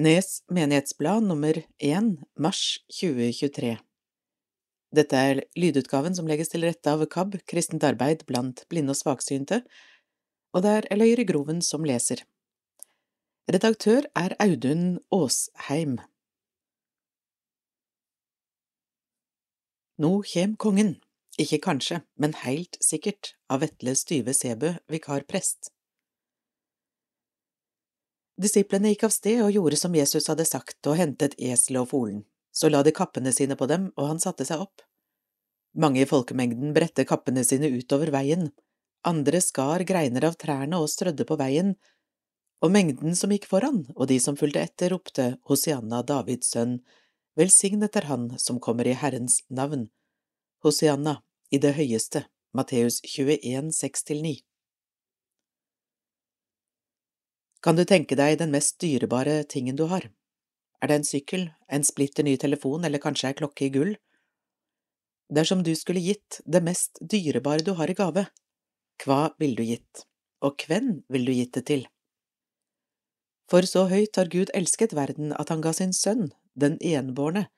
Nes menighetsblad nummer 1 mars 2023 Dette er lydutgaven som legges til rette av KAB, Kristent arbeid blant blinde og svaksynte, og det er Eløyre Groven som leser. Redaktør er Audun Aasheim. Nå kjem kongen, ikke kanskje, men heilt sikkert, av Vetle Styve Sebø, vikarprest. Disiplene gikk av sted og gjorde som Jesus hadde sagt, og hentet eselet og folen. Så la de kappene sine på dem, og han satte seg opp. Mange i folkemengden bredte kappene sine utover veien, andre skar greiner av trærne og strødde på veien, og mengden som gikk foran, og de som fulgte etter, ropte Hosianna, Davids sønn, velsignet er han som kommer i Herrens navn. Hosianna, i det høyeste, Matteus 21, 6–9. Kan du tenke deg den mest dyrebare tingen du har? Er det en sykkel, en splitter ny telefon eller kanskje ei klokke i gull? Dersom du skulle gitt det mest dyrebare du har i gave, hva ville du gitt, og hvem ville du gitt det til? For så høyt har Gud elsket verden at han ga sin sønn, den enbårne,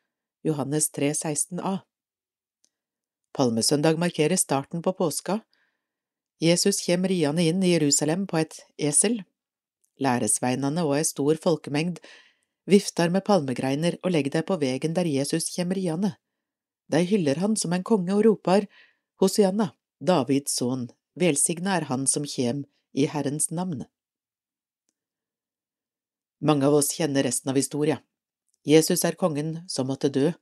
Johannes 3, 16a. Palmesøndag markerer starten på påska. Jesus kommer riende inn i Jerusalem på et esel, læresveinane og ei stor folkemengd viftar med palmegreiner og legg deg på vegen der Jesus kjem riande. Dei hyller han som en konge og ropar, Hosianna, Davids sønn, velsigna er han som kjem i Herrens navn. Mange av oss kjenner resten av historia. Jesus er kongen som måtte dø.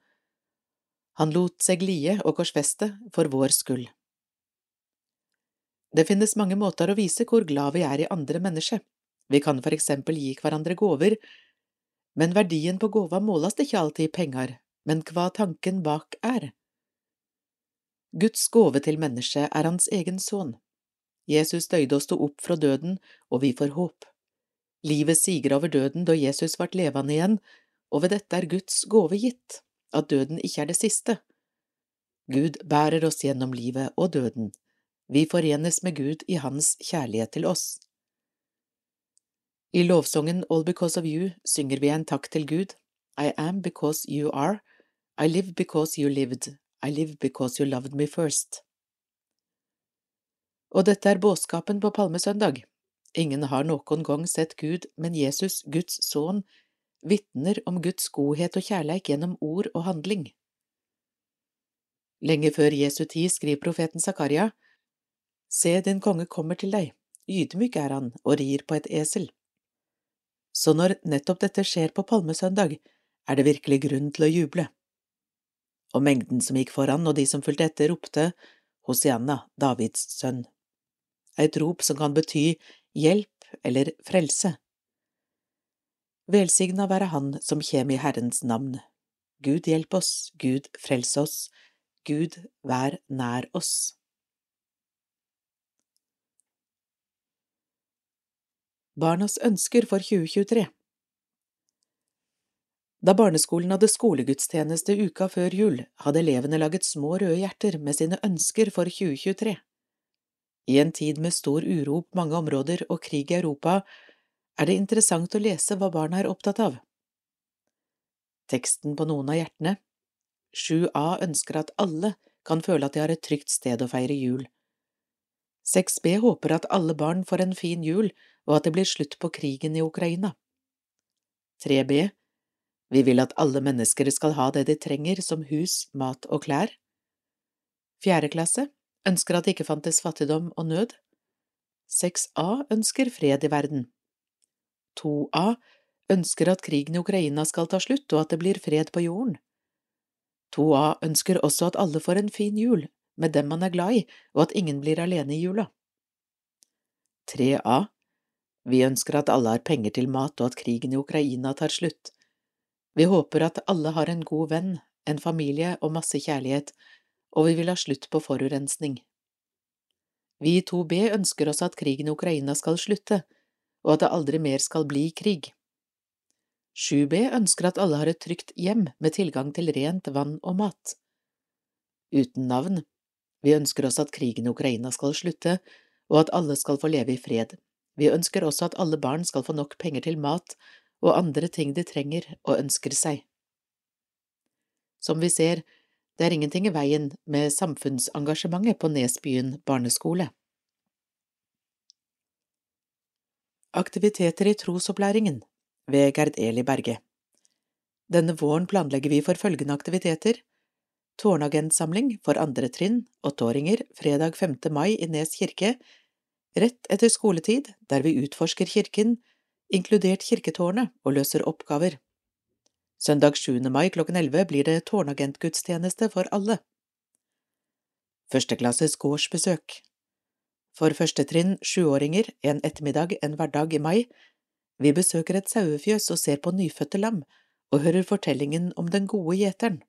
Han lot seg lie og korsfeste for vår skyld. Det finnes mange måter å vise hvor glad vi er i andre mennesker. Vi kan for eksempel gi hverandre gåver, men verdien på gåva måles ikke alltid i penger, men hva tanken bak er. Guds gåve til mennesket er hans egen sønn. Jesus døde og sto opp fra døden, og vi får håp. Livet siger over døden da Jesus ble levende igjen, og ved dette er Guds gåve gitt, at døden ikke er det siste. Gud bærer oss gjennom livet og døden. Vi forenes med Gud i Hans kjærlighet til oss. I lovsangen All Because of You synger vi en takk til Gud. I am because you are. I live because you lived. I live because you loved me first. Og dette er budskapen på palmesøndag. Ingen har noen gang sett Gud, men Jesus, Guds sønn, vitner om Guds godhet og kjærleik gjennom ord og handling. Lenge før Jesu tid skriver profeten Zakaria, Se, din konge kommer til deg, ydmyk er han og rir på et esel så når nettopp dette skjer på palmesøndag, er det virkelig grunn til å juble. Og mengden som gikk foran og de som fulgte etter, ropte Hosianna, Davids sønn, et rop som kan bety hjelp eller frelse. Velsigna være Han som kjem i Herrens navn. Gud hjelp oss, Gud frels oss, Gud vær nær oss. Barnas ønsker for 2023 Da barneskolen hadde skolegudstjeneste uka før jul, hadde elevene laget små røde hjerter med sine ønsker for 2023. I en tid med stor uro på mange områder og krig i Europa er det interessant å lese hva barna er opptatt av. Teksten på noen av hjertene 7a ønsker at alle kan føle at de har et trygt sted å feire jul. 6b håper at alle barn får en fin jul og at det blir slutt på krigen i Ukraina. 3b Vi vil at alle mennesker skal ha det de trenger som hus, mat og klær. Fjerde klasse ønsker at det ikke fantes fattigdom og nød. 6a ønsker fred i verden. 2a ønsker at krigen i Ukraina skal ta slutt og at det blir fred på jorden. 2a ønsker også at alle får en fin jul med dem man er glad i, og at ingen blir alene i jula. 3a vi ønsker at alle har penger til mat og at krigen i Ukraina tar slutt. Vi håper at alle har en god venn, en familie og masse kjærlighet, og vi vil ha slutt på forurensning. Vi i 2B ønsker oss at krigen i Ukraina skal slutte, og at det aldri mer skal bli krig. 7B ønsker at alle har et trygt hjem med tilgang til rent vann og mat. Uten navn, vi ønsker oss at krigen i Ukraina skal slutte, og at alle skal få leve i fred. Vi ønsker også at alle barn skal få nok penger til mat, og andre ting de trenger og ønsker seg. Som vi ser, det er ingenting i veien med samfunnsengasjementet på Nesbyen barneskole. Aktiviteter i trosopplæringen ved Gerd Eli Berge Denne våren planlegger vi for følgende aktiviteter Tårnagentsamling for andre trinn, åtteåringer, fredag 5. mai i Nes kirke, rett etter skoletid, der vi utforsker kirken, inkludert kirketårnet, og løser oppgaver. Søndag 7. mai klokken 11 blir det tårnagentgudstjeneste for alle. Førsteklasses gårdsbesøk For første trinn, sjuåringer, en ettermiddag en hverdag i mai. Vi besøker et sauefjøs og ser på nyfødte lam, og hører fortellingen om den gode gjeteren.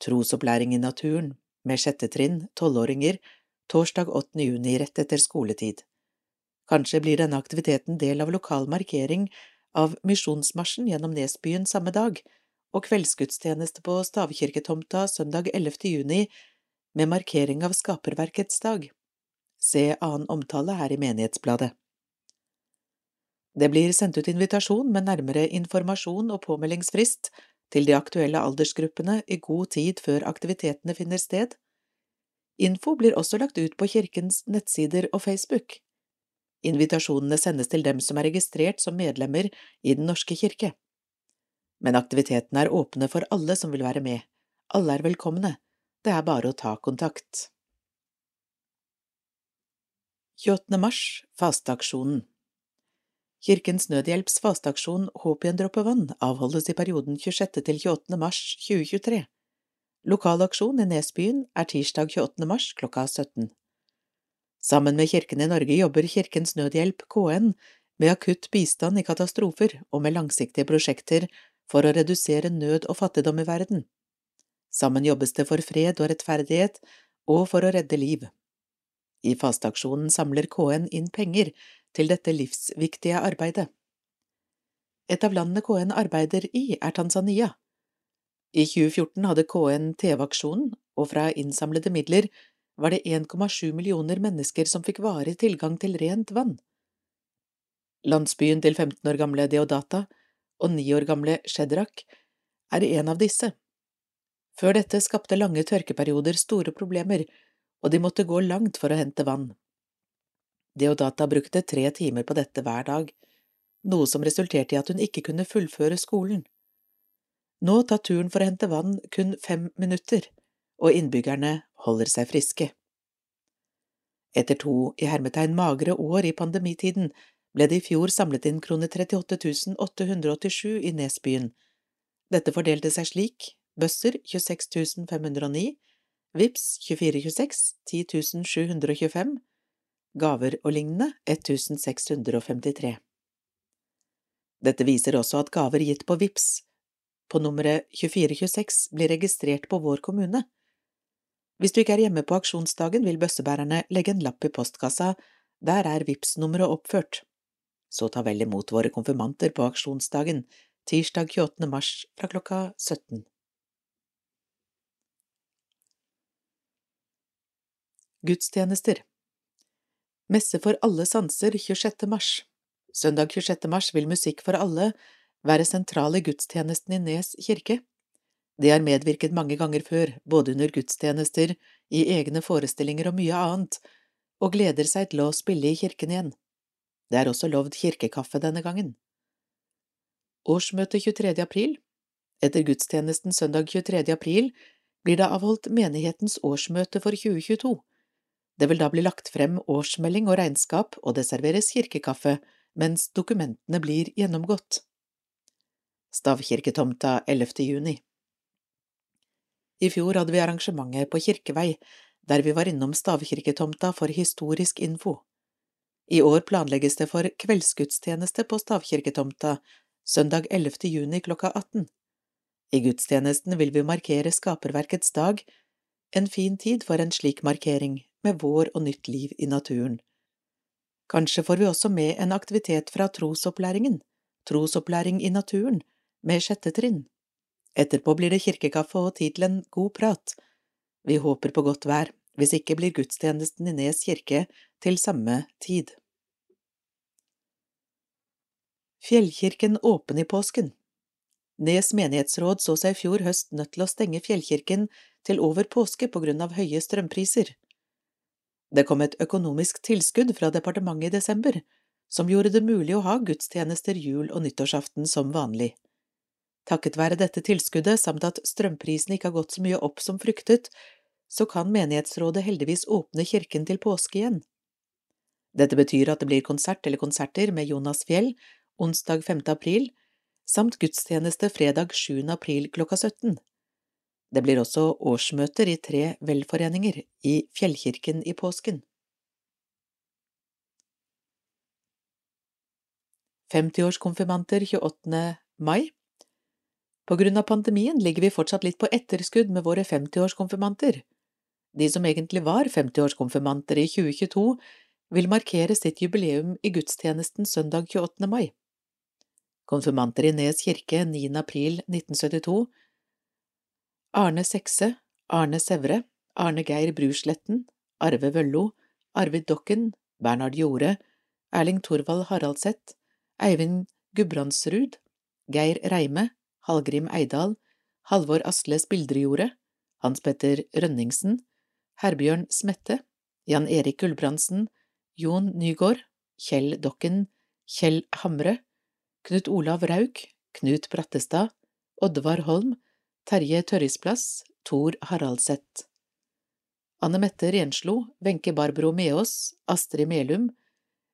Trosopplæring i naturen, med sjette trinn, tolvåringer, torsdag 8. juni rett etter skoletid. Kanskje blir denne aktiviteten del av lokal markering av misjonsmarsjen gjennom Nesbyen samme dag, og kveldsgudstjeneste på stavkirketomta søndag 11. juni med markering av Skaperverkets dag. Se annen omtale her i Menighetsbladet. Det blir sendt ut invitasjon med nærmere informasjon og påmeldingsfrist til de aktuelle aldersgruppene i god tid før aktivitetene finner sted. Info blir også lagt ut på kirkens nettsider og Facebook. Invitasjonene sendes til dem som er registrert som medlemmer i Den norske kirke. Men aktivitetene er åpne for alle som vil være med. Alle er velkomne. Det er bare å ta kontakt. 28. mars Fasteaksjonen Kirkens Nødhjelps fasteaksjon Håp i en dråpe vann avholdes i perioden 26. til 28. mars 2023. Lokalaksjon i Nesbyen er tirsdag 28. mars klokka 17. Sammen med Kirken i Norge jobber Kirkens Nødhjelp, KN, med akutt bistand i katastrofer og med langsiktige prosjekter for å redusere nød og fattigdom i verden. Sammen jobbes det for fred og rettferdighet og for å redde liv. I fasteaksjonen samler KN inn penger til dette livsviktige arbeidet. Et av landene KN arbeider i, er Tanzania. I 2014 hadde KN TV-aksjonen, og fra innsamlede midler var det 1,7 millioner mennesker som fikk varig tilgang til rent vann. Landsbyen til 15 år gamle Deodata og 9 år gamle Shedrak er en av disse. Før dette skapte lange tørkeperioder store problemer, og de måtte gå langt for å hente vann. Deodata brukte tre timer på dette hver dag, noe som resulterte i at hun ikke kunne fullføre skolen. Nå tar turen for å hente vann kun fem minutter, og innbyggerne holder seg friske. Etter to i hermetegn magre år i pandemitiden ble det i fjor samlet inn kroner 38 887 i Nesbyen. Dette fordelte seg slik bøsser 26 509, VIPS 2426 10 725, gaver og lignende 1653. Dette viser også at gaver gitt på VIPS på nummeret 2426 blir registrert på vår kommune. Hvis du ikke er hjemme på aksjonsdagen, vil bøssebærerne legge en lapp i postkassa, der er vips nummeret oppført. Så ta vel imot våre konfirmanter på aksjonsdagen, tirsdag 28. mars fra klokka 17. Gudstjenester Messe for alle sanser 26. mars Søndag 26. mars vil Musikk for alle være sentral i gudstjenesten i Nes kirke. De har medvirket mange ganger før, både under gudstjenester, i egne forestillinger og mye annet, og gleder seg til å spille i kirken igjen. Det er også lovd kirkekaffe denne gangen. Årsmøte 23. april Etter gudstjenesten søndag 23. april blir det avholdt menighetens årsmøte for 2022. Det vil da bli lagt frem årsmelding og regnskap, og det serveres kirkekaffe mens dokumentene blir gjennomgått. Stavkirketomta 11. juni I fjor hadde vi arrangementet på Kirkevei, der vi var innom stavkirketomta for historisk info. I år planlegges det for kveldsgudstjeneste på stavkirketomta søndag 11. juni klokka 18. I gudstjenesten vil vi markere Skaperverkets dag, en fin tid for en slik markering, med vår og nytt liv i naturen. Kanskje får vi også med en aktivitet fra trosopplæringen, trosopplæring i naturen, med sjette trinn. Etterpå blir det kirkekaffe og tid til en god prat. Vi håper på godt vær, hvis ikke blir gudstjenesten i Nes kirke til samme tid. Fjellkirken åpen i påsken Nes menighetsråd så seg i fjor høst nødt til å stenge fjellkirken til over påske på grunn av høye strømpriser. Det kom et økonomisk tilskudd fra departementet i desember, som gjorde det mulig å ha gudstjenester jul og nyttårsaften som vanlig. Takket være dette tilskuddet samt at strømprisene ikke har gått så mye opp som fryktet, så kan menighetsrådet heldigvis åpne kirken til påske igjen. Dette betyr at det blir konsert eller konserter med Jonas Fjell onsdag 5. april, samt gudstjeneste fredag 7. april klokka 17. Det blir også årsmøter i tre velforeninger i Fjellkirken i påsken. 50-årskonfirmanter 28. mai På grunn av pandemien ligger vi fortsatt litt på etterskudd med våre 50-årskonfirmanter. De som egentlig var 50-årskonfirmanter i 2022, vil markere sitt jubileum i gudstjenesten søndag 28. mai konfirmanter i Nes kirke 9. april 1972, Arne Sekse, Arne Sevre, Arne Geir Brusletten, Arve Vøllo, Arvid Dokken, Bernhard Jorde, Erling Thorvald Haraldseth, Eivind Gudbrandsrud, Geir Reime, Hallgrim Eidal, Halvor Asles Spildrejordet, Hans Petter Rønningsen, Herbjørn Smette, Jan Erik Gulbrandsen, Jon Nygård, Kjell Dokken, Kjell Hamre, Knut Olav Rauk, Knut Brattestad, Oddvar Holm, Terje Tørrisplass, Tor Haraldseth. Anne Mette Renslo, Wenche Barbro Meås, Astrid Melum,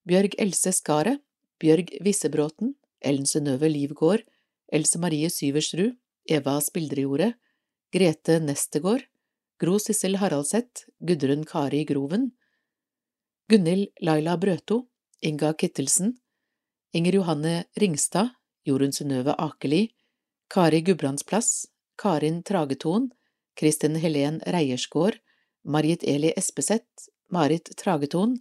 Bjørg Else Skaret, Bjørg Vissebråten, Ellen Synnøve Livgård, Else Marie Syversrud, Eva Spildrejordet, Grete Nestegård, Gro Sissel Haraldseth, Gudrun Kari Groven, Gunhild Laila Brøto, Inga Kittelsen, Inger Johanne Ringstad, Jorunn Synnøve Akeli, Kari Gudbrandsplass, Karin Trageton, Kristin Helen Reiersgård, Marit Eli Espeseth, Marit Trageton,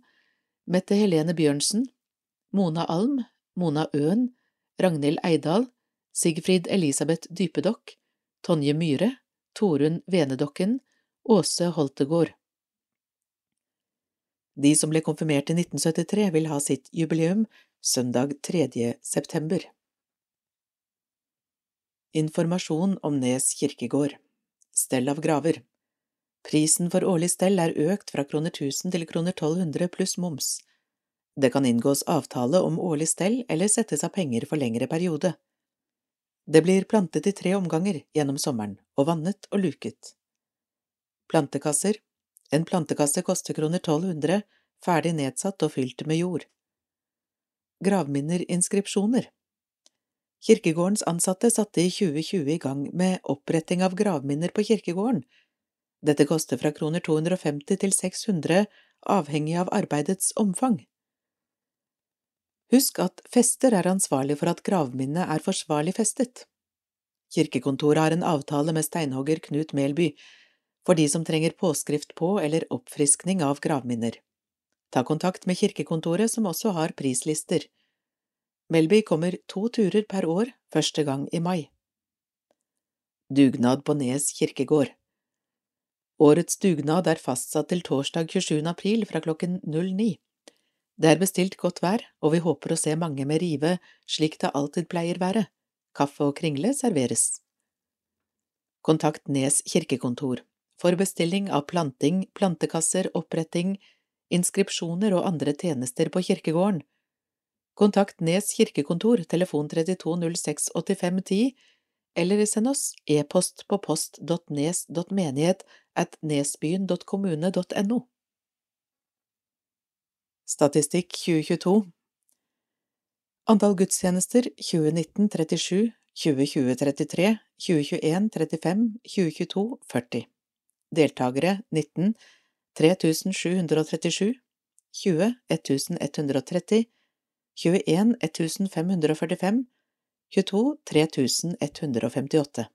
Mette Helene Bjørnsen, Mona Alm, Mona Øen, Ragnhild Eidal, Sigfrid Elisabeth Dypedokk, Tonje Myhre, Torunn Venedokken, Åse Holtegård. De som ble konfirmert i 1973, vil ha sitt jubileum søndag 3. september. Informasjon om Nes kirkegård Stell av graver Prisen for årlig stell er økt fra kroner 1000 til kroner 1200 pluss moms. Det kan inngås avtale om årlig stell eller settes av penger for lengre periode. Det blir plantet i tre omganger gjennom sommeren og vannet og luket. Plantekasser En plantekasse koster kroner 1200, ferdig nedsatt og fylt med jord gravminnerinskripsjoner. Kirkegårdens ansatte satte i 2020 i gang med oppretting av gravminner på kirkegården. Dette koster fra kroner 250 til 600, avhengig av arbeidets omfang. Husk at fester er ansvarlig for at gravminnet er forsvarlig festet. Kirkekontoret har en avtale med steinhogger Knut Melby for de som trenger påskrift på eller oppfriskning av gravminner. Ta kontakt med kirkekontoret, som også har prislister. Melby kommer to turer per år, første gang i mai. Dugnad på Nes kirkegård Årets dugnad er fastsatt til torsdag 27. april fra klokken 09. Det er bestilt godt vær, og vi håper å se mange med rive, slik det alltid pleier være. Kaffe og kringle serveres. Kontakt Nes kirkekontor for bestilling av planting, plantekasser, oppretting, inskripsjoner og andre tjenester på kirkegården. Kontakt Nes kirkekontor, telefon 32068510, eller send oss e-post på post.nes.menighet at nesbyen.kommune.no. Statistikk 2022 Antall gudstjenester 2019 37, 2020 33, 2021 35, 2022 40 Deltakere 19 3737 20 1130 21 1545 22 3158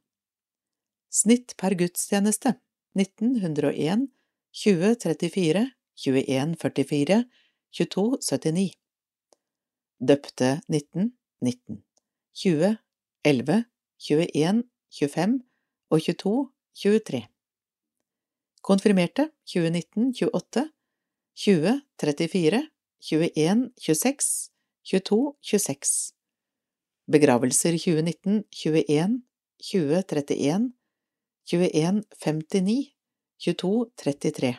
Snitt per gudstjeneste 1901 20 34 21 44 22 79 Døpte 19 19 20 11 21 25 og 22 23 Konfirmerte 2019 28, 20 34, 21 26, 22 26. Begravelser 2019 21 20 31 21 59 22 33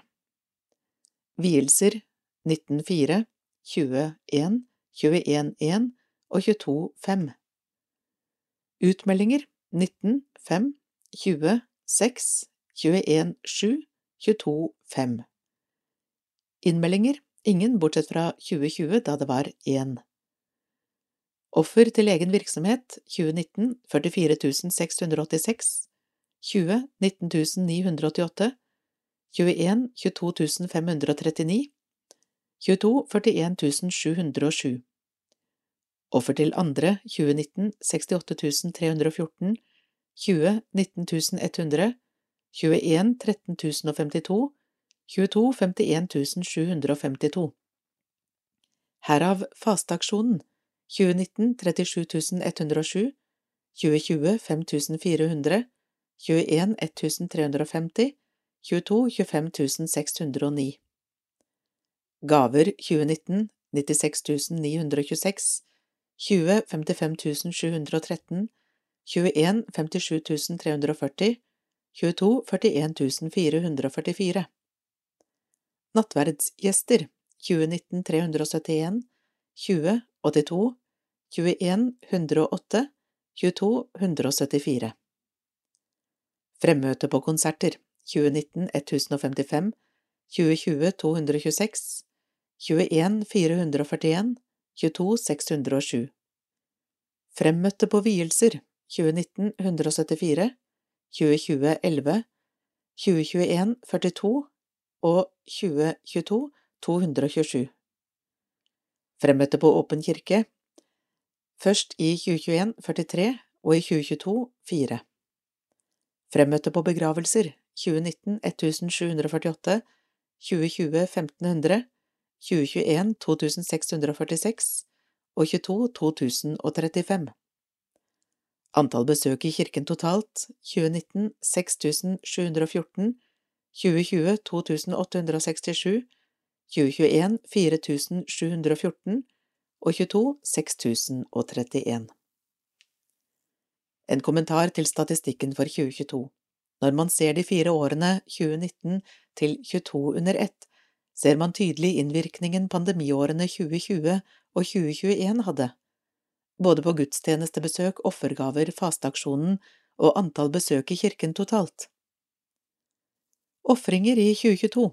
Vielser 1904 21 21 1 og 22 5 Utmeldinger 19 5 20 6 21 7 22 5 Innmeldinger ingen bortsett fra 2020 da det var én. Offer til egen virksomhet 2019 44 686 20 19 988 21 22 539 22 41 707 Offer til andre 2019 68 314 20 19 100 21 13 052 22 51 752 Herav fasteaksjonen. 2019 37 107 2020 5400 21 1350 22 25 609 Gaver 2019 96 926 20 55 713 21 57 340 22 41 444 Nattverdsgjester 2019 371 20 82 21 108 22 174 Fremmøte på konserter 2019 1055 2020 226 21 441 22 607 Fremmøtte på vielser 2019 174 2020 11 2021 42 og 2022 227 Fremmøtte på Åpen kirke Først i 2021 43 og i 2022 4 Fremmøtte på begravelser 2019 1748 2020 1500 2021 2646 og 22 2035 Antall besøk i kirken totalt 2019 6714 2020 2867 2021 4714 og 22 6031 En kommentar til statistikken for 2022 Når man ser de fire årene 2019 til 22 under ett, ser man tydelig innvirkningen pandemiårene 2020 og 2021 hadde, både på gudstjenestebesøk, offergaver, fasteaksjonen og antall besøk i kirken totalt. Ofringer i 2022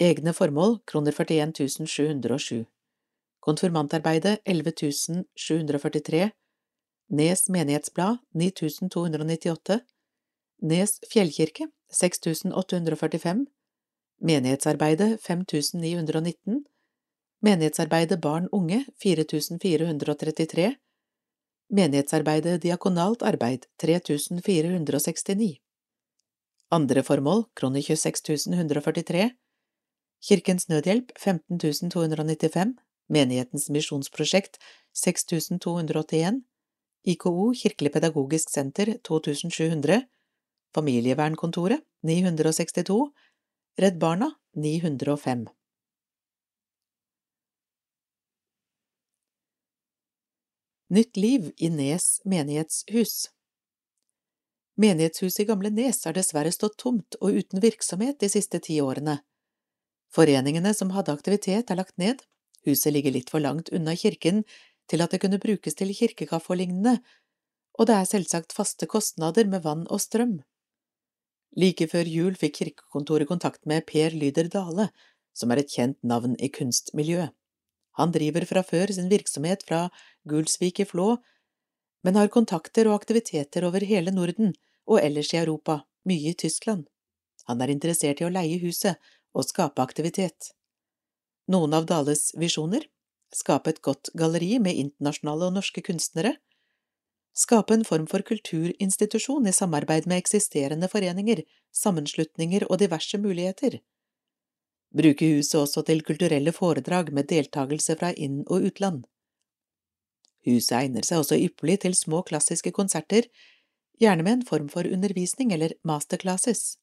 Egne formål kroner 41 707 Konfirmantarbeidet 11 743 Nes menighetsblad 9298 Nes fjellkirke 6845 Menighetsarbeidet 5919 Menighetsarbeidet barn unge 4433 Menighetsarbeidet diakonalt arbeid 3469 Andre formål kroner 26143, Kirkens Nødhjelp 15295, Menighetens misjonsprosjekt 6281 IKO Kirkelig pedagogisk senter 2700 Familievernkontoret 962 Redd Barna 905 Nytt liv i Nes menighetshus Menighetshuset i Gamle Nes har dessverre stått tomt og uten virksomhet de siste ti årene. Foreningene som hadde aktivitet, er lagt ned, huset ligger litt for langt unna kirken til at det kunne brukes til kirkekaffe og lignende, og det er selvsagt faste kostnader med vann og strøm. Like før jul fikk kirkekontoret kontakt med Per Lyder Dale, som er et kjent navn i kunstmiljøet. Han driver fra før sin virksomhet fra Gulsvik i Flå, men har kontakter og aktiviteter over hele Norden og ellers i Europa, mye i Tyskland. Han er interessert i å leie huset og skape aktivitet. Noen av Dales visjoner? Skape et godt galleri med internasjonale og norske kunstnere. Skape en form for kulturinstitusjon i samarbeid med eksisterende foreninger, sammenslutninger og diverse muligheter. Bruke huset også til kulturelle foredrag med deltakelse fra inn- og utland. Huset egner seg også ypperlig til små klassiske konserter, gjerne med en form for undervisning eller masterclasses.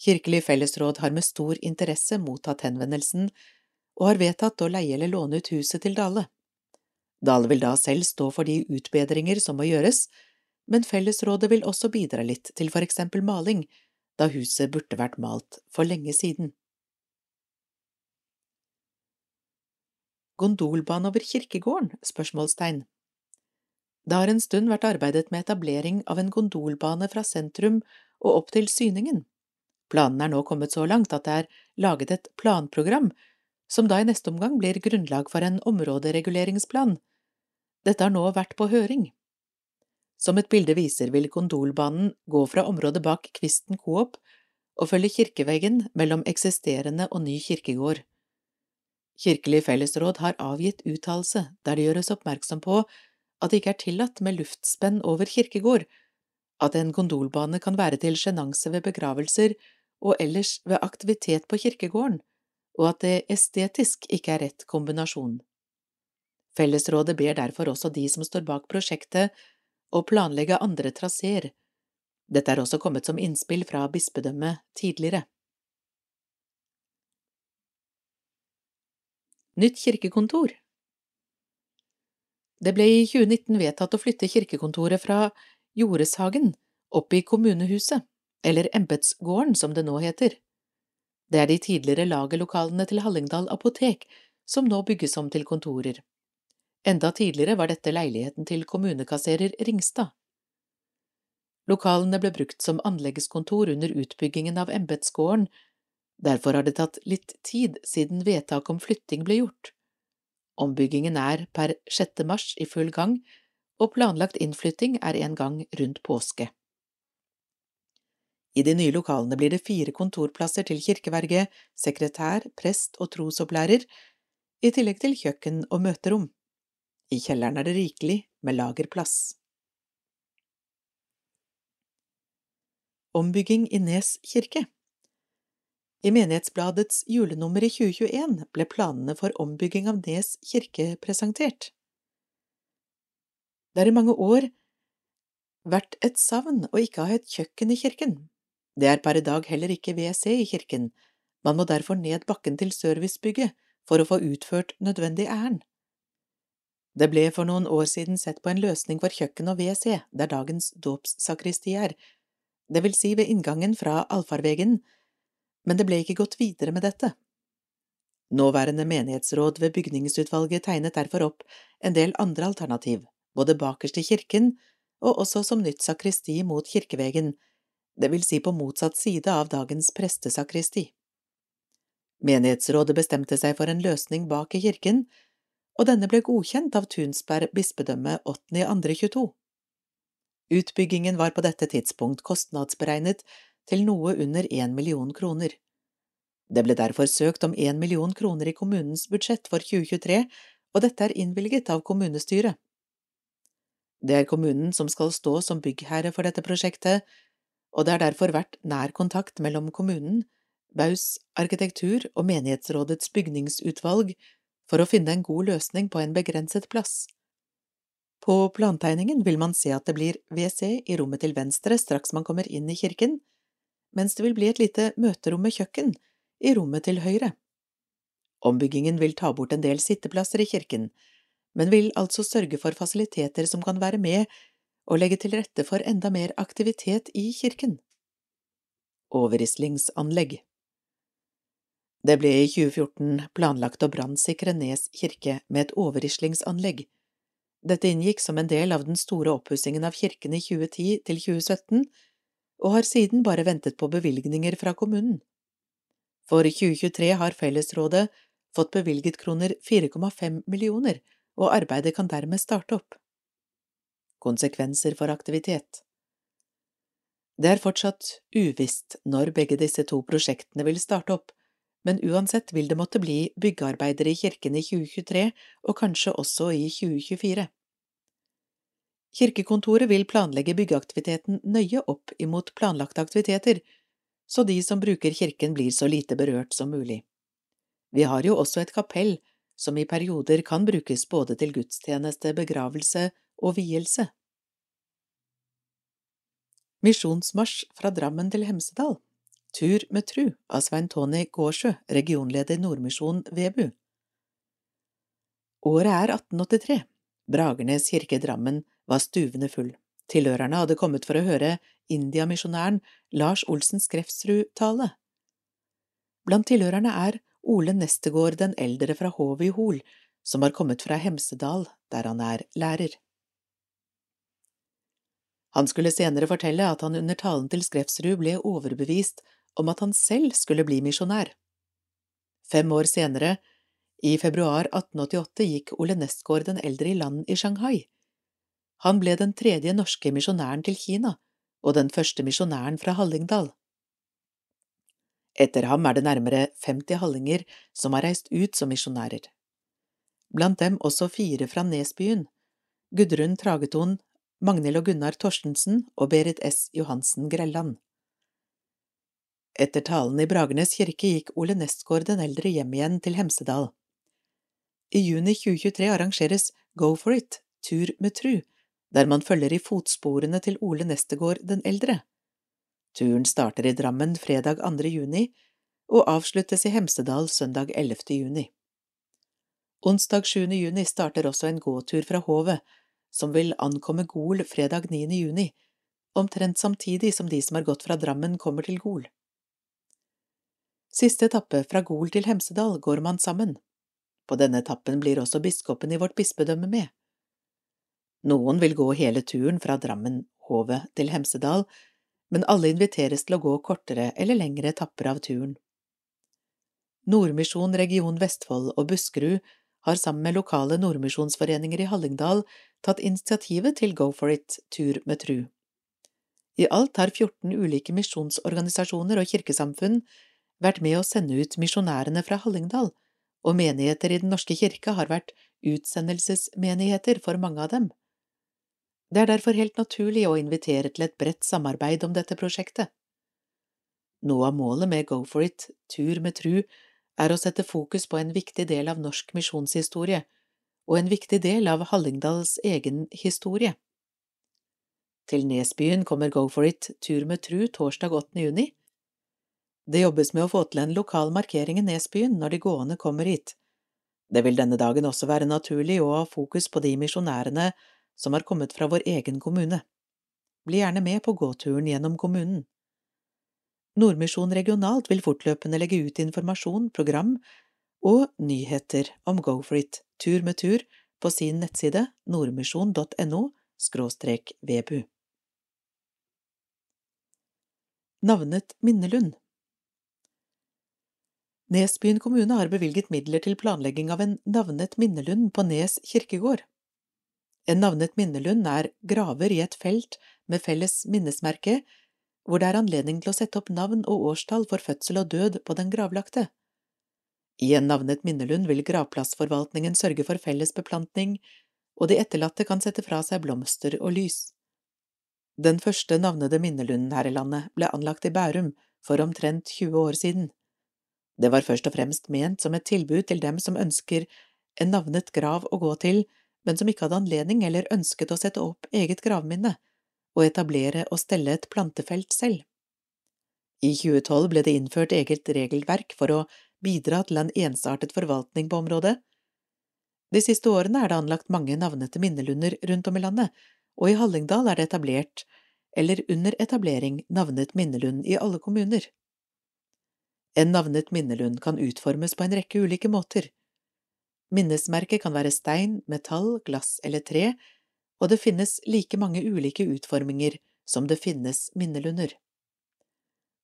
Kirkelig fellesråd har med stor interesse mottatt henvendelsen og har vedtatt å leie eller låne ut huset til Dale. Dale vil da selv stå for de utbedringer som må gjøres, men fellesrådet vil også bidra litt til for eksempel maling, da huset burde vært malt for lenge siden. Gondolbane over kirkegården? spørsmålstegn. Det har en stund vært arbeidet med etablering av en gondolbane fra sentrum og opp til Syningen. Planen er nå kommet så langt at det er laget et planprogram, som da i neste omgang blir grunnlag for en områdereguleringsplan. Dette har nå vært på høring. Som et bilde viser, vil Kondolbanen gå fra området bak Kvisten Coop og følge kirkeveggen mellom eksisterende og ny kirkegård. Kirkelig fellesråd har avgitt uttalelse der det gjøres oppmerksom på at det ikke er tillatt med luftspenn over kirkegård, at en gondolbane kan være til sjenanse ved begravelser og ellers ved aktivitet på kirkegården, og at det estetisk ikke er rett kombinasjon. Fellesrådet ber derfor også de som står bak prosjektet, å planlegge andre traseer. Dette er også kommet som innspill fra bispedømmet tidligere. Nytt kirkekontor Det ble i 2019 vedtatt å flytte kirkekontoret fra Jordeshagen opp i kommunehuset, eller Embetsgården som det nå heter. Det er de tidligere lagerlokalene til Hallingdal apotek som nå bygges om til kontorer. Enda tidligere var dette leiligheten til kommunekasserer Ringstad. Lokalene ble brukt som anleggskontor under utbyggingen av Embetsgården Derfor har det tatt litt tid siden vedtak om flytting ble gjort. Ombyggingen er per 6. mars i full gang, og planlagt innflytting er en gang rundt påske. I de nye lokalene blir det fire kontorplasser til kirkeverge, sekretær, prest og trosopplærer, i tillegg til kjøkken og møterom. I kjelleren er det rikelig med lagerplass. Ombygging i Nes kirke i Menighetsbladets julenummer i 2021 ble planene for ombygging av Nes kirke presentert. Det har i mange år vært et savn å ikke ha et kjøkken i kirken. Det er per i dag heller ikke WC i kirken, man må derfor ned bakken til servicebygget for å få utført nødvendig ærend. Det ble for noen år siden sett på en løsning for kjøkken og WC der dagens dåpssakristi er, det vil si ved inngangen fra allfarvegen men det ble ikke gått videre med dette. Nåværende menighetsråd ved bygningsutvalget tegnet derfor opp en del andre alternativ, både bakerst i kirken og også som nytt sakristi mot kirkevegen, det vil si på motsatt side av dagens prestesakristi. Menighetsrådet bestemte seg for en løsning bak i kirken, og denne ble godkjent av Tunsberg bispedømme 8.2.22. Utbyggingen var på dette tidspunkt kostnadsberegnet til noe under én million kroner. Det ble derfor søkt om én million kroner i kommunens budsjett for 2023, og dette er innvilget av kommunestyret. Det er kommunen som skal stå som byggherre for dette prosjektet, og det har derfor vært nær kontakt mellom kommunen, Baus arkitektur og menighetsrådets bygningsutvalg for å finne en god løsning på en begrenset plass. På plantegningen vil man se at det blir WC i rommet til venstre straks man kommer inn i kirken, mens det vil bli et lite møterom med kjøkken i rommet til høyre. Ombyggingen vil ta bort en del sitteplasser i kirken, men vil altså sørge for fasiliteter som kan være med og legge til rette for enda mer aktivitet i kirken. Overrislingsanlegg Det ble i 2014 planlagt å brannsikre Nes kirke med et overrislingsanlegg. Dette inngikk som en del av den store oppussingen av kirken i 2010 til 2017, og har siden bare ventet på bevilgninger fra kommunen. For 2023 har fellesrådet fått bevilget kroner 4,5 millioner, og arbeidet kan dermed starte opp. Konsekvenser for aktivitet Det er fortsatt uvisst når begge disse to prosjektene vil starte opp, men uansett vil det måtte bli byggearbeider i kirken i 2023 og kanskje også i 2024. Kirkekontoret vil planlegge byggeaktiviteten nøye opp imot planlagte aktiviteter, så de som bruker kirken blir så lite berørt som mulig. Vi har jo også et kapell som i perioder kan brukes både til gudstjeneste, begravelse og vielse. Misjonsmarsj fra Drammen til Hemsedal Tur med tru av Svein Tony Gårdsjø, regionleder Nordmisjon Vebu Året er 1883. Bragernes kirke i Drammen var stuvende full. Tilhørerne hadde kommet for å høre indiamisjonæren Lars Olsen Skrefsrud tale. Blant tilhørerne er Ole Nestegård den eldre fra Hovet i Hol, som har kommet fra Hemsedal, der han er lærer. Han skulle senere fortelle at han under talen til Skrefsrud ble overbevist om at han selv skulle bli misjonær. Fem år senere, i februar 1888, gikk Ole Nestgaard den eldre i land i Shanghai. Han ble den tredje norske misjonæren til Kina, og den første misjonæren fra Hallingdal. Etter ham er det nærmere 50 hallinger som har reist ut som misjonærer. Blant dem også fire fra Nesbyen, Gudrun Trageton, Magnhild og Gunnar Torstensen og Berit S. Johansen Grelland. Etter talen i Bragernes kirke gikk Ole Nestgaard den eldre hjem igjen til Hemsedal. I juni 2023 arrangeres Go for it, tur med tru, der man følger i fotsporene til Ole Nestegård den eldre. Turen starter i Drammen fredag 2. juni og avsluttes i Hemsedal søndag 11. juni. Onsdag 7. juni starter også en gåtur fra Hovet, som vil ankomme Gol fredag 9. juni, omtrent samtidig som de som har gått fra Drammen kommer til Gol. Siste etappe fra Gol til Hemsedal går man sammen. På denne etappen blir også biskopen i vårt bispedømme med. Noen vil gå hele turen fra Drammen, Hovet til Hemsedal, men alle inviteres til å gå kortere eller lengre etapper av turen. Nordmisjon region Vestfold og Buskerud har sammen med lokale nordmisjonsforeninger i Hallingdal tatt initiativet til Go for it tur med tru. I alt har 14 ulike misjonsorganisasjoner og kirkesamfunn vært med å sende ut misjonærene fra Hallingdal, og menigheter i Den norske kirke har vært utsendelsesmenigheter for mange av dem. Det er derfor helt naturlig å invitere til et bredt samarbeid om dette prosjektet. Noe av målet med Go for it, tur med tru, er å sette fokus på en viktig del av norsk misjonshistorie, og en viktig del av Hallingdals egen historie. Til Nesbyen kommer Go for it, tur med tru, torsdag 8. juni, det jobbes med å få til en lokal markering i Nesbyen når de gående kommer hit. Det vil denne dagen også være naturlig å ha fokus på de misjonærene som har kommet fra vår egen kommune. Bli gjerne med på gåturen gjennom kommunen. Nordmisjon regionalt vil fortløpende legge ut informasjon, program og nyheter om GoFrit tur med tur, på sin nettside nordmisjon.no vebu. Navnet Minnelund Nesbyen kommune har bevilget midler til planlegging av en navnet minnelund på Nes kirkegård. En navnet minnelund er graver i et felt med felles minnesmerke, hvor det er anledning til å sette opp navn og årstall for fødsel og død på den gravlagte. I en navnet minnelund vil gravplassforvaltningen sørge for felles beplantning, og de etterlatte kan sette fra seg blomster og lys. Den første navnede minnelunden her i landet ble anlagt i Bærum for omtrent 20 år siden. Det var først og fremst ment som et tilbud til dem som ønsker en navnet grav å gå til, men som ikke hadde anledning eller ønsket å sette opp eget gravminne og etablere og stelle et plantefelt selv. I 2012 ble det innført eget regelverk for å bidra til en ensartet forvaltning på området. De siste årene er det anlagt mange navnete minnelunder rundt om i landet, og i Hallingdal er det etablert, eller under etablering, navnet minnelund i alle kommuner. En navnet minnelund kan utformes på en rekke ulike måter. Minnesmerket kan være stein, metall, glass eller tre, og det finnes like mange ulike utforminger som det finnes minnelunder.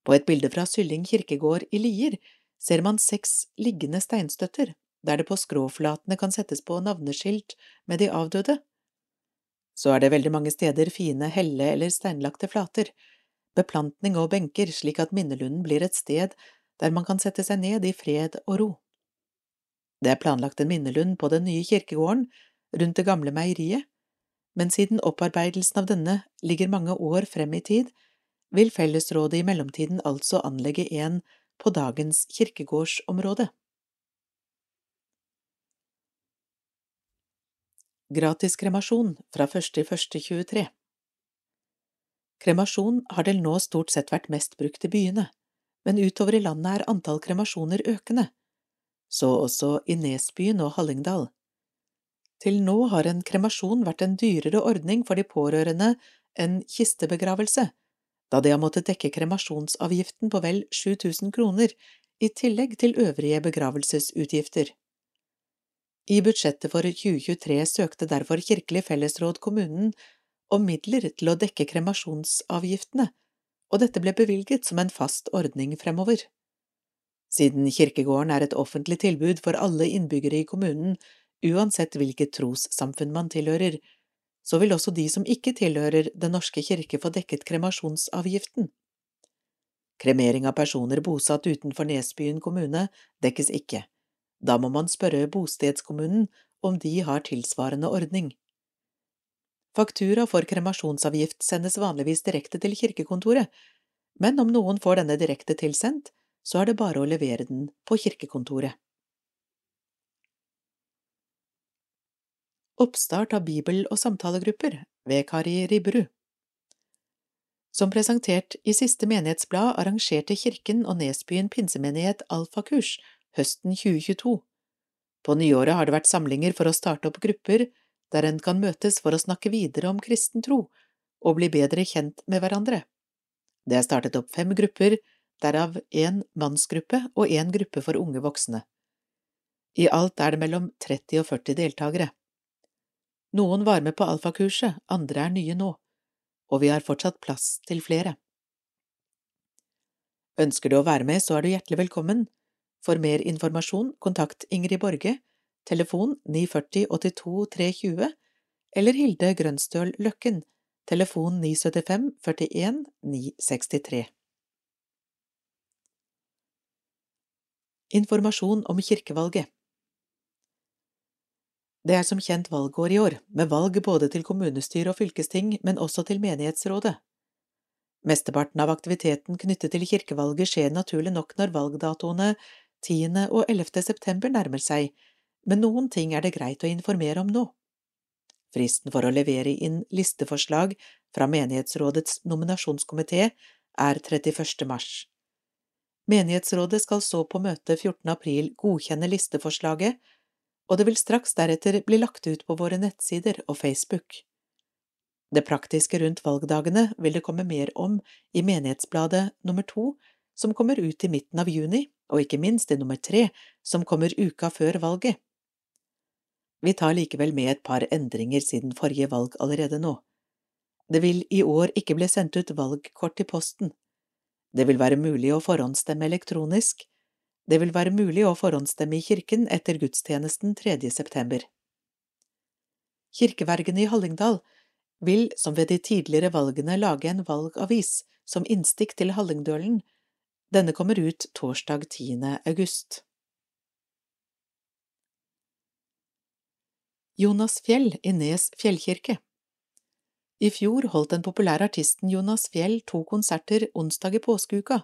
På et bilde fra Sylling kirkegård i Lier ser man seks liggende steinstøtter, der det på skråflatene kan settes på navneskilt med de avdøde. Så er det veldig mange steder fine helle- eller steinlagte flater, beplantning og benker slik at minnelunden blir et sted der man kan sette seg ned i fred og ro. Det er planlagt en minnelund på den nye kirkegården rundt det gamle meieriet, men siden opparbeidelsen av denne ligger mange år frem i tid, vil fellesrådet i mellomtiden altså anlegge en på dagens kirkegårdsområde. Gratis kremasjon fra 1.1.23 Kremasjon har til nå stort sett vært mest brukt i byene men utover i landet er antall kremasjoner økende, så også i Nesbyen og Hallingdal. Til nå har en kremasjon vært en dyrere ordning for de pårørende enn kistebegravelse, da de har måttet dekke kremasjonsavgiften på vel 7000 kroner, i tillegg til øvrige begravelsesutgifter. I budsjettet for 2023 søkte derfor Kirkelig fellesråd kommunen om midler til å dekke kremasjonsavgiftene, og dette ble bevilget som en fast ordning fremover. Siden kirkegården er et offentlig tilbud for alle innbyggere i kommunen, uansett hvilket trossamfunn man tilhører, så vil også de som ikke tilhører Den norske kirke få dekket kremasjonsavgiften. Kremering av personer bosatt utenfor Nesbyen kommune dekkes ikke. Da må man spørre bostedskommunen om de har tilsvarende ordning. Faktura for kremasjonsavgift sendes vanligvis direkte til kirkekontoret, men om noen får denne direkte tilsendt, så er det bare å levere den på kirkekontoret. Oppstart av bibel- og samtalegrupper ved Kari Ribberud Som presentert i siste menighetsblad arrangerte Kirken og Nesbyen pinsemenighet alfakurs høsten 2022. På nyåret har det vært samlinger for å starte opp grupper der en kan møtes for å snakke videre om kristen tro og bli bedre kjent med hverandre. Det er startet opp fem grupper, derav én mannsgruppe og én gruppe for unge voksne. I alt er det mellom 30 og 40 deltakere. Noen var med på alfakurset, andre er nye nå, og vi har fortsatt plass til flere. Ønsker du å være med, så er du hjertelig velkommen. For mer informasjon, kontakt Ingrid Borge telefon 940 82 320, eller Hilde Grønstøl Løkken, telefon 975 41 963. Informasjon om kirkevalget Det er som kjent valgår i år, med valg både til kommunestyre og fylkesting, men også til menighetsrådet. Mesteparten av aktiviteten knyttet til kirkevalget skjer naturlig nok når valgdatoene 10. og 11. september nærmer seg, men noen ting er det greit å informere om nå. Fristen for å levere inn listeforslag fra menighetsrådets nominasjonskomité er 31. mars. Menighetsrådet skal så på møte 14. april godkjenne listeforslaget, og det vil straks deretter bli lagt ut på våre nettsider og Facebook. Det praktiske rundt valgdagene vil det komme mer om i Menighetsbladet nummer to, som kommer ut i midten av juni, og ikke minst i nummer tre, som kommer uka før valget. Vi tar likevel med et par endringer siden forrige valg allerede nå. Det vil i år ikke bli sendt ut valgkort i posten. Det vil være mulig å forhåndsstemme elektronisk. Det vil være mulig å forhåndsstemme i kirken etter gudstjenesten 3. september. Kirkevergene i Hallingdal vil, som ved de tidligere valgene, lage en valgavis som innstikk til Hallingdølen. Denne kommer ut torsdag 10. august. Jonas Fjell i Nes fjellkirke I fjor holdt den populære artisten Jonas Fjell to konserter onsdag i påskeuka,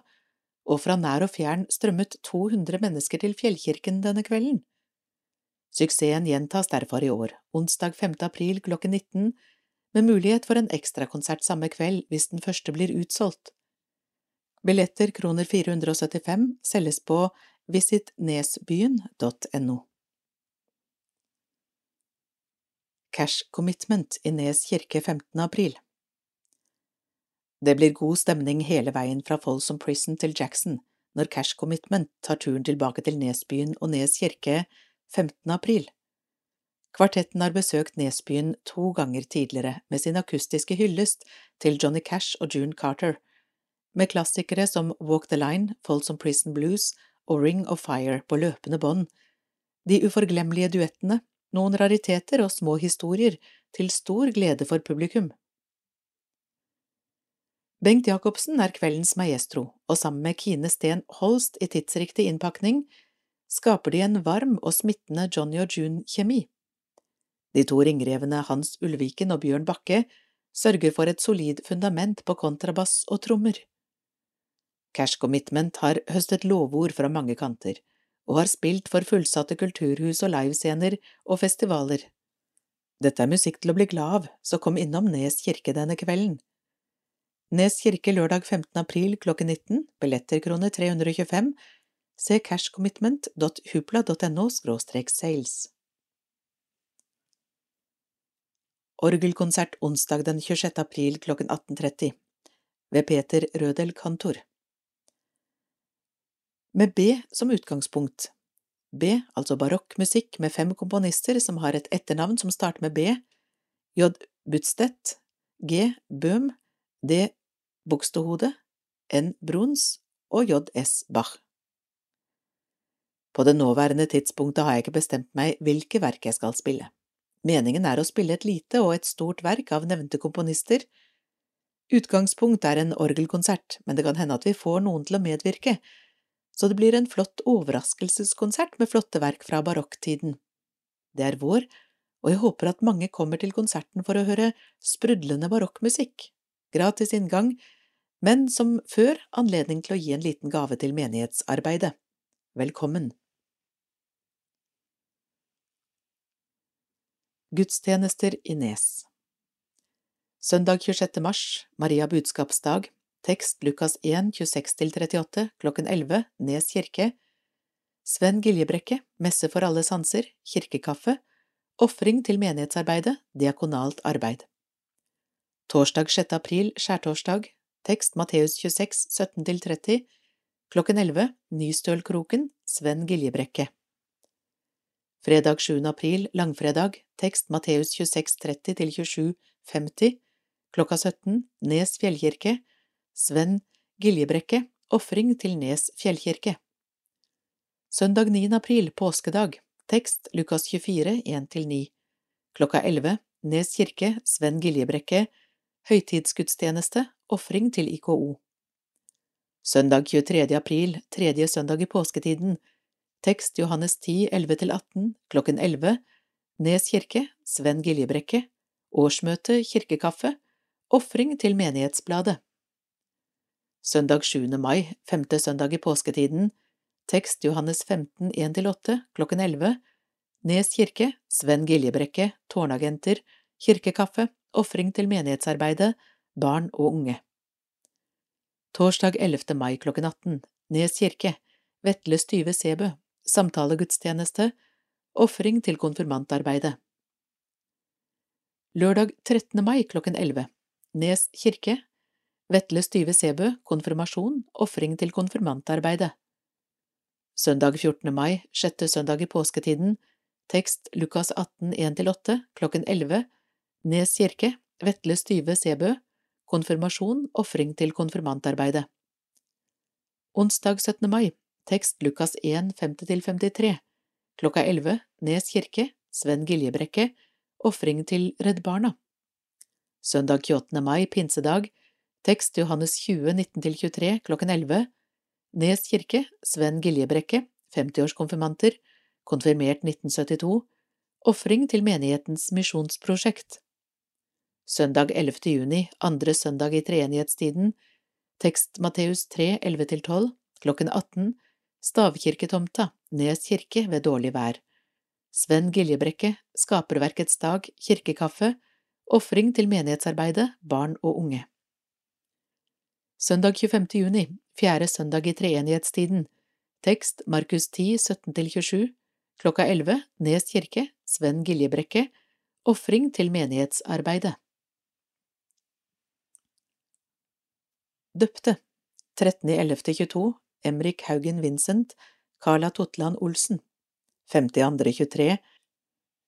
og fra nær og fjern strømmet 200 mennesker til fjellkirken denne kvelden. Suksessen gjentas derfor i år, onsdag 5. april klokken 19, med mulighet for en ekstrakonsert samme kveld hvis den første blir utsolgt. Billetter kroner 475 selges på visitnesbyen.no. Cash Commitment i Nes kirke 15. april. Det blir god stemning hele veien fra Folsom Prison til Jackson når Cash Commitment tar turen tilbake til Nesbyen og Nes kirke 15. april. Kvartetten har besøkt Nesbyen to ganger tidligere med sin akustiske hyllest til Johnny Cash og June Carter, med klassikere som Walk the Line, Folsom Prison Blues og Ring of Fire på løpende bånd, de uforglemmelige duettene noen rariteter og små historier til stor glede for publikum. Bengt Jacobsen er kveldens maestro, og sammen med Kine Sten Holst i tidsriktig innpakning skaper de en varm og smittende Johnny og June-kjemi. De to ringrevene Hans Ulviken og Bjørn Bakke sørger for et solid fundament på kontrabass og trommer. Cash Commitment har høstet lovord fra mange kanter, og har spilt for fullsatte kulturhus og livescener og festivaler. Dette er musikk til å bli glad av, så kom innom Nes kirke denne kvelden. Nes kirke lørdag 15. april klokken 19, billetter krone 325, se cashcommitment.hupla.no sales. Orgelkonsert onsdag den 26. april klokken 18.30 ved Peter Rødel kantor. Med B som utgangspunkt. B, altså barokkmusikk med fem komponister som har et etternavn som starter med B, J. Budstedt, G. Bøhm, D. Bogstehode, N. Bruns og J. S. Bach. På det nåværende tidspunktet har jeg ikke bestemt meg hvilke verk jeg skal spille. Meningen er å spille et lite og et stort verk av nevnte komponister. Utgangspunkt er en orgelkonsert, men det kan hende at vi får noen til å medvirke, så det blir en flott overraskelseskonsert med flotte verk fra barokktiden. Det er vår, og jeg håper at mange kommer til konserten for å høre sprudlende barokkmusikk. Gratis inngang, men som før anledning til å gi en liten gave til menighetsarbeidet. Velkommen! Gudstjenester i Nes Søndag 26. mars, Maria budskapsdag, tekst Lukas 1, 26–38, klokken 11, Nes kirke, Sven Giljebrekke, messe for alle sanser, kirkekaffe, ofring til menighetsarbeidet, diakonalt arbeid. Torsdag 6. april, skjærtorsdag, tekst Matteus 26, 17–30, klokken 11, Nystølkroken, Sven Giljebrekke. Fredag 7. april, langfredag, tekst Matteus 26, 30–27, 50, klokka 17, Nes fjellkirke, Sven Giljebrekke, ofring til Nes fjellkirke. Søndag 9. april, påskedag, tekst Lukas 24, 1–9, klokka 11, Nes kirke, Sven Giljebrekke, høytidsgudstjeneste, ofring til IKO. Søndag 23. april, tredje søndag i påsketiden, Tekst Johannes 10, 11–18, klokken 11, Nes kirke, Sven Giljebrekke, årsmøte, kirkekaffe, ofring til Menighetsbladet. Søndag 7. mai, femte søndag i påsketiden, tekst Johannes 15, 1–8, klokken 11, Nes kirke, Sven Giljebrekke, tårnagenter, kirkekaffe, ofring til menighetsarbeidet, barn og unge. Torsdag 11. mai klokken 18, Nes kirke, Vetle Styve Sebø, samtalegudstjeneste, ofring til konfirmantarbeidet. Lørdag 13. mai klokken 11 Nes kirke Vetle Styve Sebø konfirmasjon, ofring til konfirmantarbeidet. Søndag 14. mai, sjette søndag i påsketiden, tekst Lukas 18, 1–8, klokken 11, Nes kirke, Vetle Styve Sebø, konfirmasjon, ofring til konfirmantarbeidet. Onsdag 17. mai, Tekst Lukas 1, 50–53 Klokka 11 Nes kirke, Sven Giljebrekke, ofring til Redd Barna. Søndag 28. mai, pinsedag, tekst Johannes 20, 19–23 klokken 11 Nes kirke, Sven Giljebrekke, 50-årskonfirmanter, konfirmert 1972, ofring til menighetens misjonsprosjekt. Søndag 11. juni, andre søndag i treenighetstiden, tekst Matteus 3, 11–12, klokken 18, Stavkirketomta, Nes kirke ved dårlig vær. Sven Giljebrekke, Skaperverkets dag, kirkekaffe, ofring til menighetsarbeidet, barn og unge. Søndag 25. juni, fjerde søndag i treenighetstiden, tekst Markus 10, 17–27, klokka 11, Nes kirke, Sven Giljebrekke, ofring til menighetsarbeidet. Døpte 13.11.22 Emrik Haugen Vincent, Carla Totland Olsen. 52.23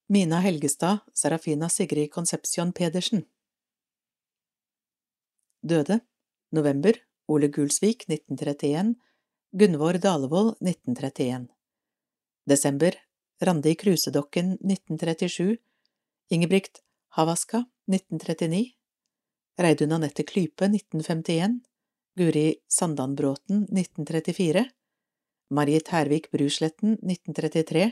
Mina Helgestad, Serafina Sigrid Konsepsjon Pedersen. Døde November Ole Gulsvik 1931 Gunvor Dalevold 1931 Desember Randi Krusedokken 1937 Ingebrigt Havaska 1939 Reidun Anette Klype 1951 Guri Sandanbråten 1934 Marit Hervik Brusletten 1933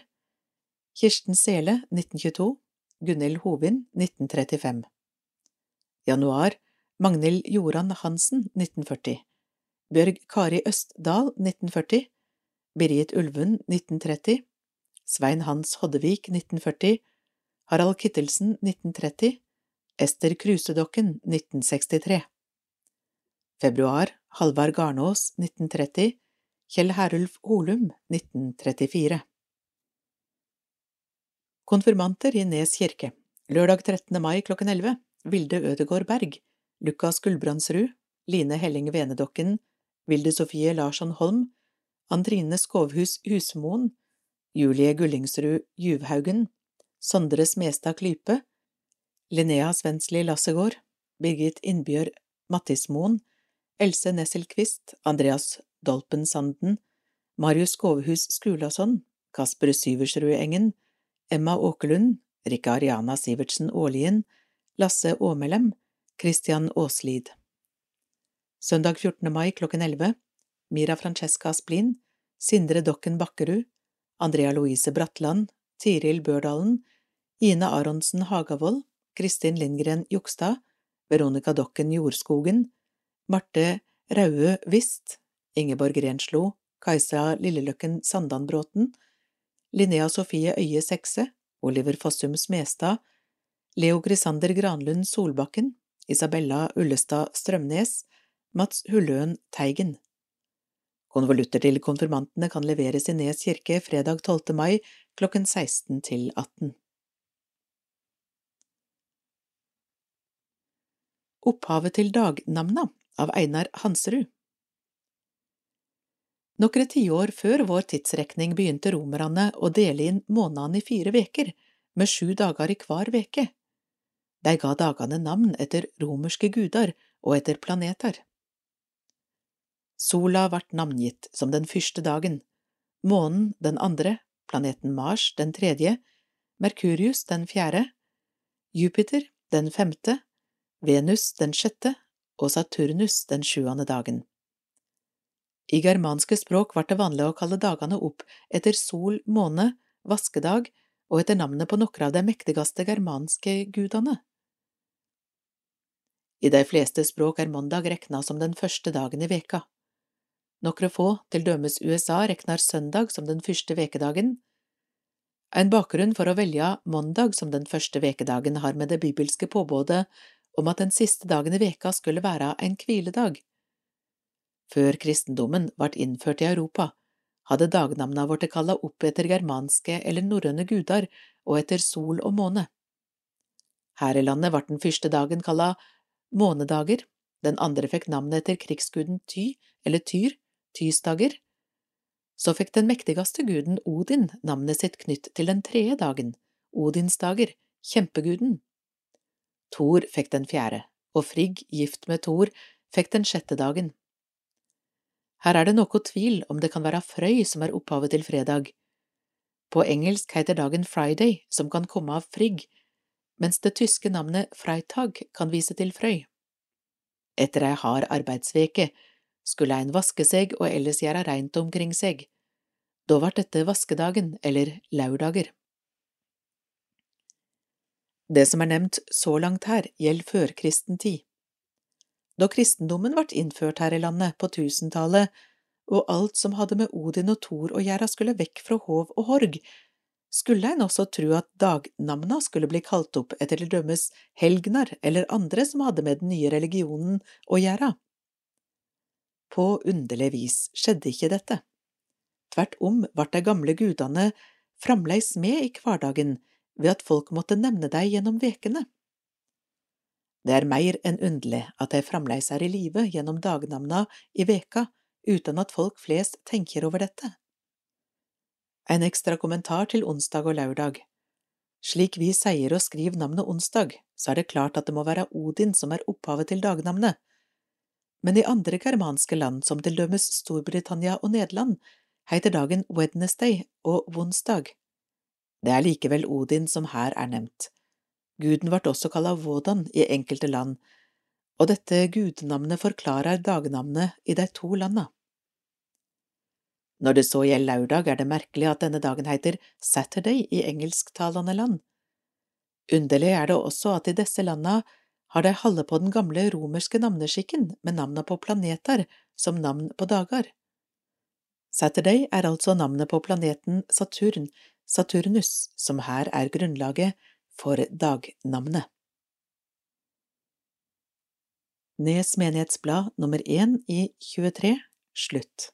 Kirsten Sele 1922 Gunhild Hovin 1935 Januar. Magnhild Joran Hansen 1940 Bjørg Kari Østdal 1940 Birgit Ulven 1930 Svein Hans Hoddevik 1940 Harald Kittelsen 1930 Ester Krusedokken 1963 Februar Halvard Garnås 1930 Kjell Herulf Holum 1934 Konfirmanter i Nes kirke Lørdag 13. mai klokken 11 Vilde Ødegård Berg, Lukas Gulbrandsrud, Line Helling Venedokken, Vilde Sofie Larsson Holm, Andrine Skovhus Husmoen, Julie Gullingsrud Juvhaugen, Sondre Smestad Klype, Linnea Svensli Lassegård, Birgit Innbjørg Mattismoen, Else Nesselquist, Andreas Dolpen Sanden, Marius Skovhus Skulason, Kasper Syversrud Engen, Emma Åkerlund, Rikka Ariana Sivertsen Aalien, Lasse Åmelem, Christian Aaslid. Søndag 14. mai klokken 11 Mira Francesca Splin, Sindre Dokken Bakkerud, Andrea Louise Bratland, Tiril Børdalen, Ine Aronsen Hagavold, Kristin Lindgren Jokstad, Veronica Dokken Jordskogen, Marte Raue Wist, Ingeborg Renslo, Kajsa Lilleløkken Sandanbråten, Linnea Sofie Øye Sekse, Oliver Fossum Smestad, Leo Grisander Granlund Solbakken, Isabella Ullestad Strømnes, Mats Hulløen Teigen. Konvolutter til konfirmantene kan leveres i Nes kirke fredag 12. mai klokken 16 til 18. Opphavet til dagnamna av Einar Hanserud Nokre tiår før vår tidsrekning begynte romerne å dele inn månedene i fire veker, med sju dager i hver veke. De ga dagene navn etter romerske guder og etter planeter. Sola vart navngitt som den første dagen, månen den andre, planeten Mars den tredje, Merkurius den fjerde, Jupiter den femte, Venus den sjette og Saturnus den sjuende dagen. I germanske språk var det vanlig å kalle dagene opp etter sol, måne, vaskedag og etter navnet på noen av de mektigste germanske gudene. I de fleste språk er mandag rekna som den første dagen i veka. Noen få, til dømes USA, regner søndag som den første vekedagen. En bakgrunn for å velge mandag som den første vekedagen har med det bibelske påbudet om at den siste dagen i veka skulle være en hviledag. Før kristendommen ble innført i Europa, hadde dagnamna vorte kalla opp etter germanske eller norrøne gudar og etter sol og måne. Her i landet ble den første dagen kalla månedager, den andre fikk navnet etter krigsguden Ty eller Tyr, Tysdager. Så fikk den mektigste guden Odin navnet sitt knytt til den tredje dagen, Odinsdager, kjempeguden. Thor fikk den fjerde, og Frigg, gift med Thor, fikk den sjette dagen. Her er det noe tvil om det kan være Frøy som er opphavet til fredag. På engelsk heter dagen Friday, som kan komme av Frigg, mens det tyske navnet Freitag kan vise til Frøy. Etter ei hard arbeidsveke skulle ein vaske seg og ellers gjøre reint omkring seg. Da var dette vaskedagen, eller laudager. Det som er nevnt så langt her, gjelder førkristen tid. Da kristendommen ble innført her i landet på tusentallet, og alt som hadde med Odin og Thor å gjøre skulle vekk fra hov og horg, skulle en også tro at dagnamna skulle bli kalt opp etter til dømmes helgnar eller andre som hadde med den nye religionen å gjøre. På underlig vis skjedde ikke dette. Tvert om ble de gamle gudene fremdeles med i hverdagen ved at folk måtte nevne deg gjennom vekene. Det er meir enn underlig at jeg fremdeles er i live gjennom dagnamna i veka uten at folk flest tenker over dette. En ekstra kommentar til onsdag og lørdag. Slik vi sier og skriver navnet onsdag, så er det klart at det må være Odin som er opphavet til dagnavnet. Men i andre germanske land, som til dømes Storbritannia og Nederland, heter dagen Wednesday og Vonsdag. Det er likevel Odin som her er nevnt. Guden ble også kalt Vodan i enkelte land, og dette gudenavnet forklarer dagnavnet i de to landa. Når det så gjelder lørdag, er det merkelig at denne dagen heter Saturday i engelsktalende land. Underlig er det også at i disse landa har de holdt på den gamle romerske navneskikken med navna på planeter som navn på dager. Saturday er altså navnet på planeten Saturn, Saturnus, som her er grunnlaget for dagnavnet. Nes menighetsblad nummer én i 23 slutt.